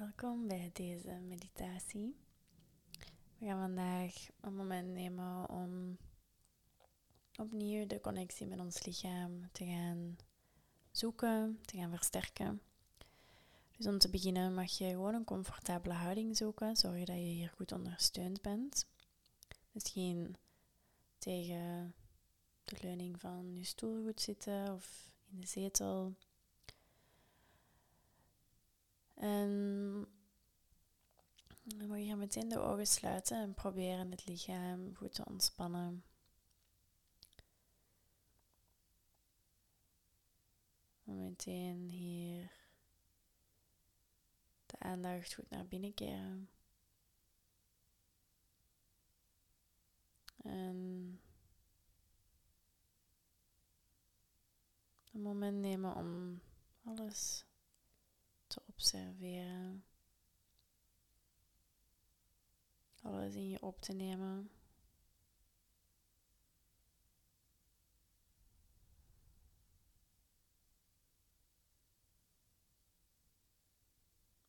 Welkom bij deze meditatie. We gaan vandaag een moment nemen om opnieuw de connectie met ons lichaam te gaan zoeken, te gaan versterken. Dus om te beginnen mag je gewoon een comfortabele houding zoeken. Zorg dat je hier goed ondersteund bent. Misschien tegen de leuning van je stoel goed zitten of in de zetel. En dan mag je meteen de ogen sluiten en proberen het lichaam goed te ontspannen. Meteen hier de aandacht goed naar binnen keren. En een moment nemen om alles observeren. Alles in je op te nemen.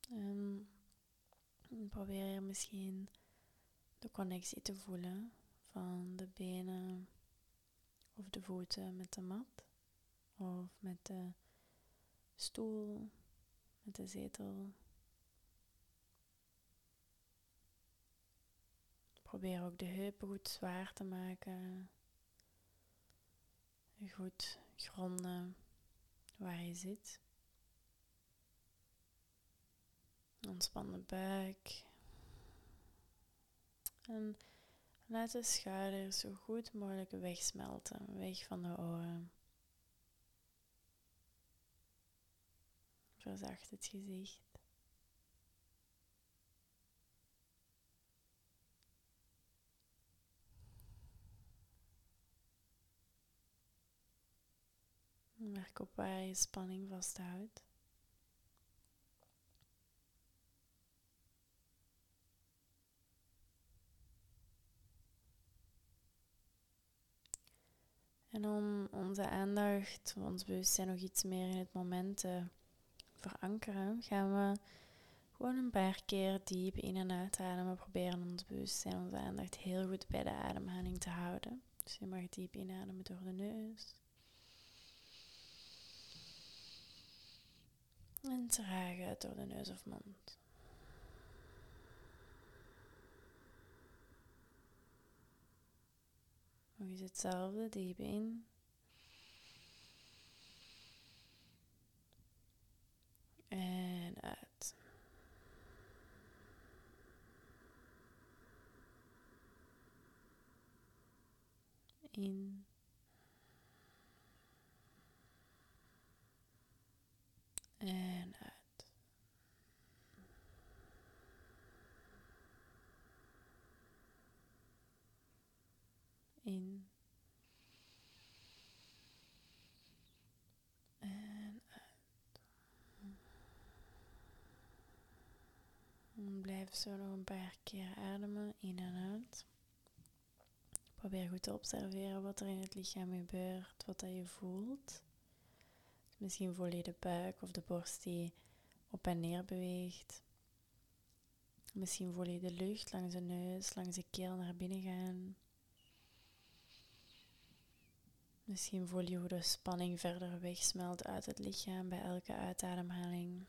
En probeer misschien de connectie te voelen van de benen of de voeten met de mat of met de stoel, met de zetel. Probeer ook de heupen goed zwaar te maken. Goed gronden waar je zit. Ontspan de buik. En laat de schouders zo goed mogelijk wegsmelten, weg van de oren. Verzacht het gezicht. Merk op waar je spanning vasthoudt. En om onze aandacht, ons bewustzijn nog iets meer in het moment te verankeren, gaan we gewoon een paar keer diep in en uitademen. Proberen ons bewustzijn, onze aandacht heel goed bij de ademhaling te houden. Dus je mag diep inademen door de neus. En traag uit door de neus of mond. Nog eens hetzelfde, diep in. En uit. In. En uit. In. En uit. En blijf zo nog een paar keer ademen, in en uit. Probeer goed te observeren wat er in het lichaam gebeurt, wat dat je voelt. Misschien voel je de buik of de borst die op en neer beweegt. Misschien voel je de lucht langs de neus, langs de keel naar binnen gaan. Misschien voel je hoe de spanning verder wegsmelt uit het lichaam bij elke uitademhaling.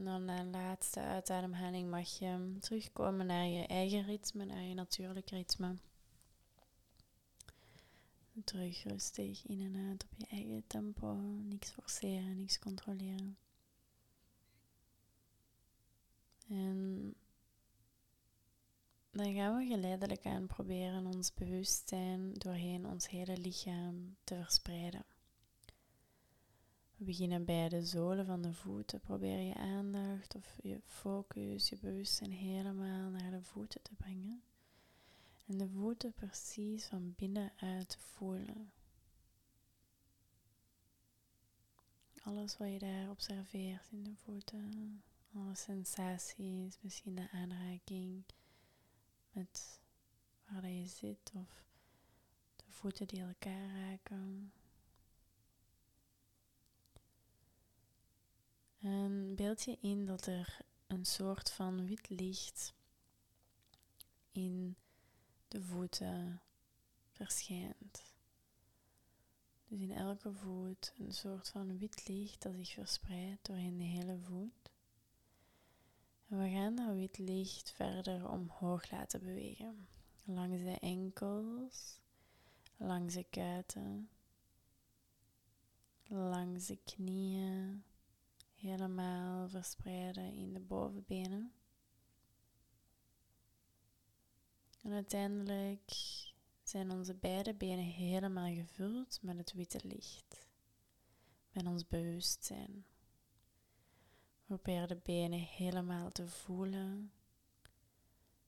En dan de laatste uitademhaling mag je terugkomen naar je eigen ritme, naar je natuurlijk ritme. Terug rustig in en uit op je eigen tempo. Niks forceren, niks controleren. En dan gaan we geleidelijk aan proberen ons bewustzijn doorheen ons hele lichaam te verspreiden. We beginnen bij de zolen van de voeten. Probeer je aandacht of je focus, je bewustzijn helemaal naar de voeten te brengen. En de voeten precies van binnenuit te voelen. Alles wat je daar observeert in de voeten. Alle sensaties, misschien de aanraking met je zit of de voeten die elkaar raken. En beeld je in dat er een soort van wit licht in de voeten verschijnt. Dus in elke voet een soort van wit licht dat zich verspreidt doorheen de hele voet. En we gaan dat wit licht verder omhoog laten bewegen. Langs de enkels, langs de kuiten, langs de knieën, helemaal verspreiden in de bovenbenen. En uiteindelijk zijn onze beide benen helemaal gevuld met het witte licht, met ons bewustzijn. Probeer de benen helemaal te voelen.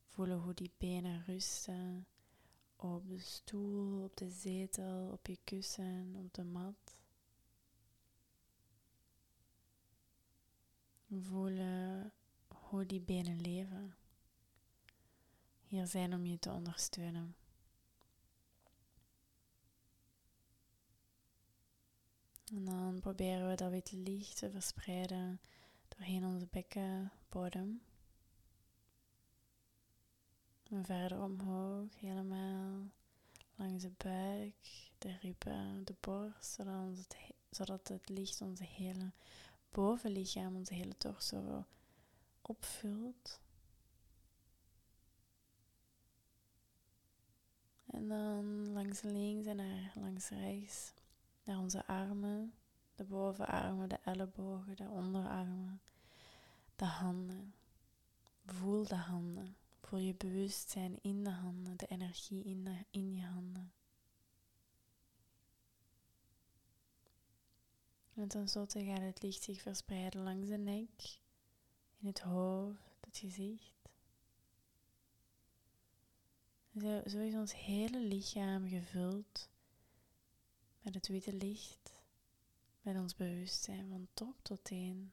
Voelen hoe die benen rusten op de stoel, op de zetel, op je kussen, op de mat. Voelen hoe die benen leven. Hier zijn om je te ondersteunen. En dan proberen we dat witte licht te verspreiden doorheen onze bekkenbodem. En verder omhoog, helemaal langs de buik, de ribben, de borst, zodat, het, zodat het licht onze hele bovenlichaam, onze hele torso opvult. En dan langs links en naar langs rechts, naar onze armen, de bovenarmen, de ellebogen, de onderarmen, de handen. Voel de handen. Voel je bewustzijn in de handen, de energie in, de, in je handen. En tenslotte gaat het licht zich verspreiden langs de nek, in het hoofd, het gezicht. Zo, zo is ons hele lichaam gevuld met het witte licht, met ons bewustzijn van top tot teen.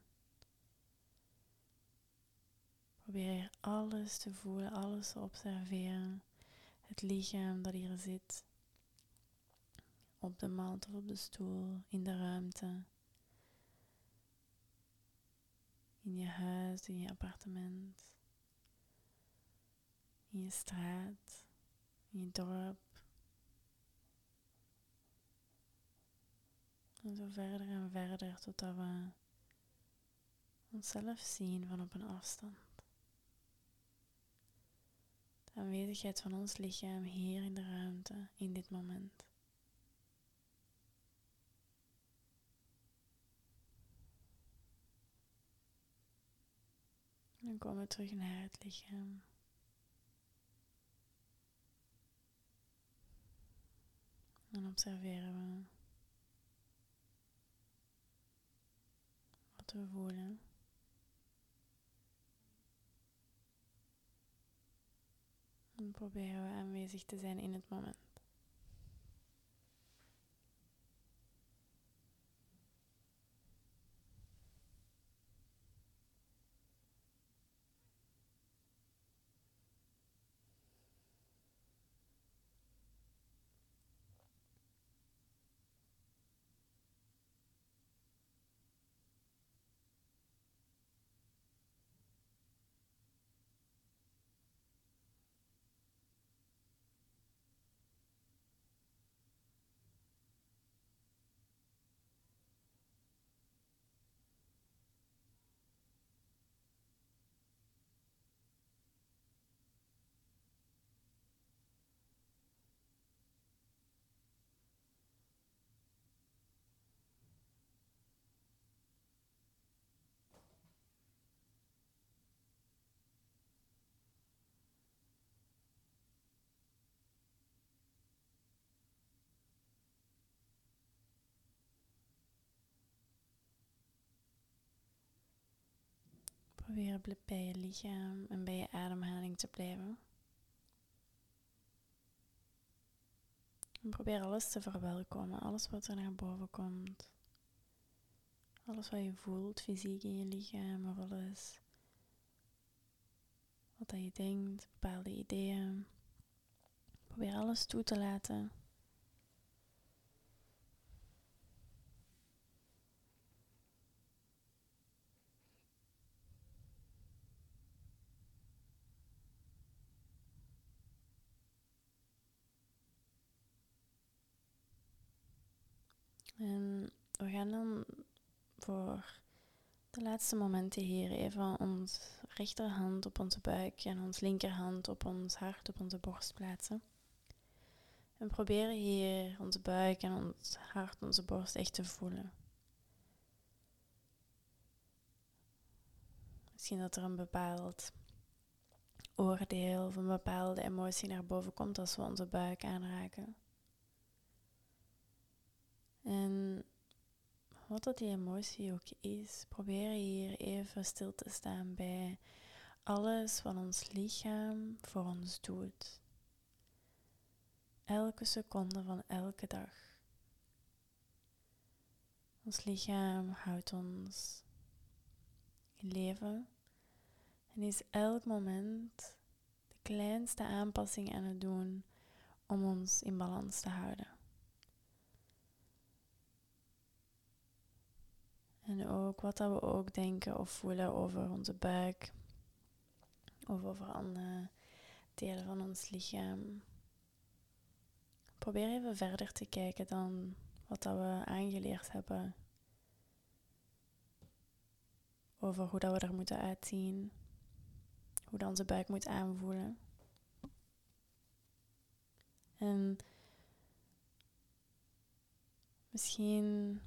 Probeer alles te voelen, alles te observeren. Het lichaam dat hier zit, op de mat of op de stoel, in de ruimte. In je huis, in je appartement, in je straat, in je dorp. En zo verder en verder totdat we onszelf zien van op een afstand. De aanwezigheid van ons lichaam hier in de ruimte, in dit moment. Dan komen we terug naar het lichaam. En observeren we wat we voelen. En proberen we aanwezig te zijn in het moment. Probeer bij je lichaam en bij je ademhaling te blijven. En probeer alles te verwelkomen, alles wat er naar boven komt. Alles wat je voelt, fysiek in je lichaam, of alles wat je denkt, bepaalde ideeën, Probeer alles toe te laten. En we gaan dan voor de laatste momenten hier even onze rechterhand op onze buik en ons linkerhand op ons hart, op onze borst plaatsen. En proberen hier onze buik en ons hart, onze borst echt te voelen. Misschien dat er een bepaald oordeel of een bepaalde emotie naar boven komt als we onze buik aanraken. En wat dat die emotie ook is, probeer hier even stil te staan bij alles wat ons lichaam voor ons doet. Elke seconde van elke dag. Ons lichaam houdt ons in leven en is elk moment de kleinste aanpassing aan het doen om ons in balans te houden. En ook wat dat we ook denken of voelen over onze buik. Of over andere delen van ons lichaam. Probeer even verder te kijken dan wat dat we aangeleerd hebben. Over hoe dat we er moeten uitzien. Hoe dat onze buik moet aanvoelen. En misschien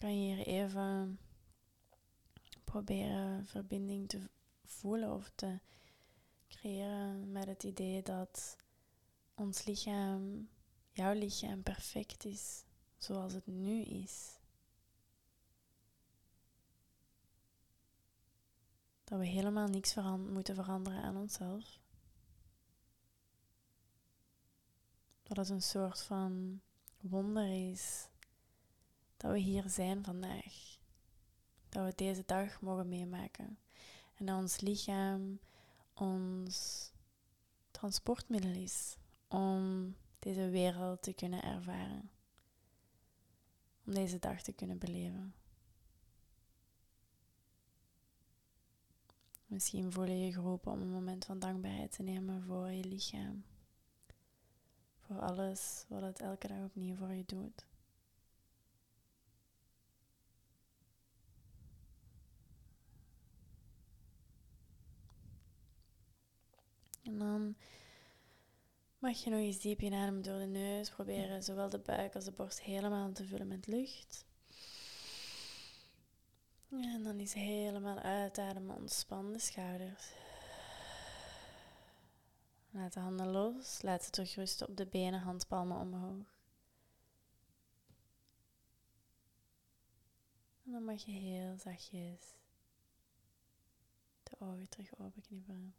kan je hier even proberen verbinding te voelen of te creëren met het idee dat ons lichaam, jouw lichaam, perfect is zoals het nu is. Dat we helemaal niks moeten veranderen aan onszelf. Dat het een soort van wonder is dat we hier zijn vandaag. Dat we deze dag mogen meemaken. En dat ons lichaam ons transportmiddel is om deze wereld te kunnen ervaren. Om deze dag te kunnen beleven. Misschien voel je je geroepen om een moment van dankbaarheid te nemen voor je lichaam. Voor alles wat het elke dag opnieuw voor je doet. En dan mag je nog eens diep inademen door de neus. Proberen zowel de buik als de borst helemaal te vullen met lucht. En dan is helemaal uitademen, ontspan de schouders. Laat de handen los, laat ze terug rusten op de benen, handpalmen omhoog. En dan mag je heel zachtjes de ogen terug openknippen.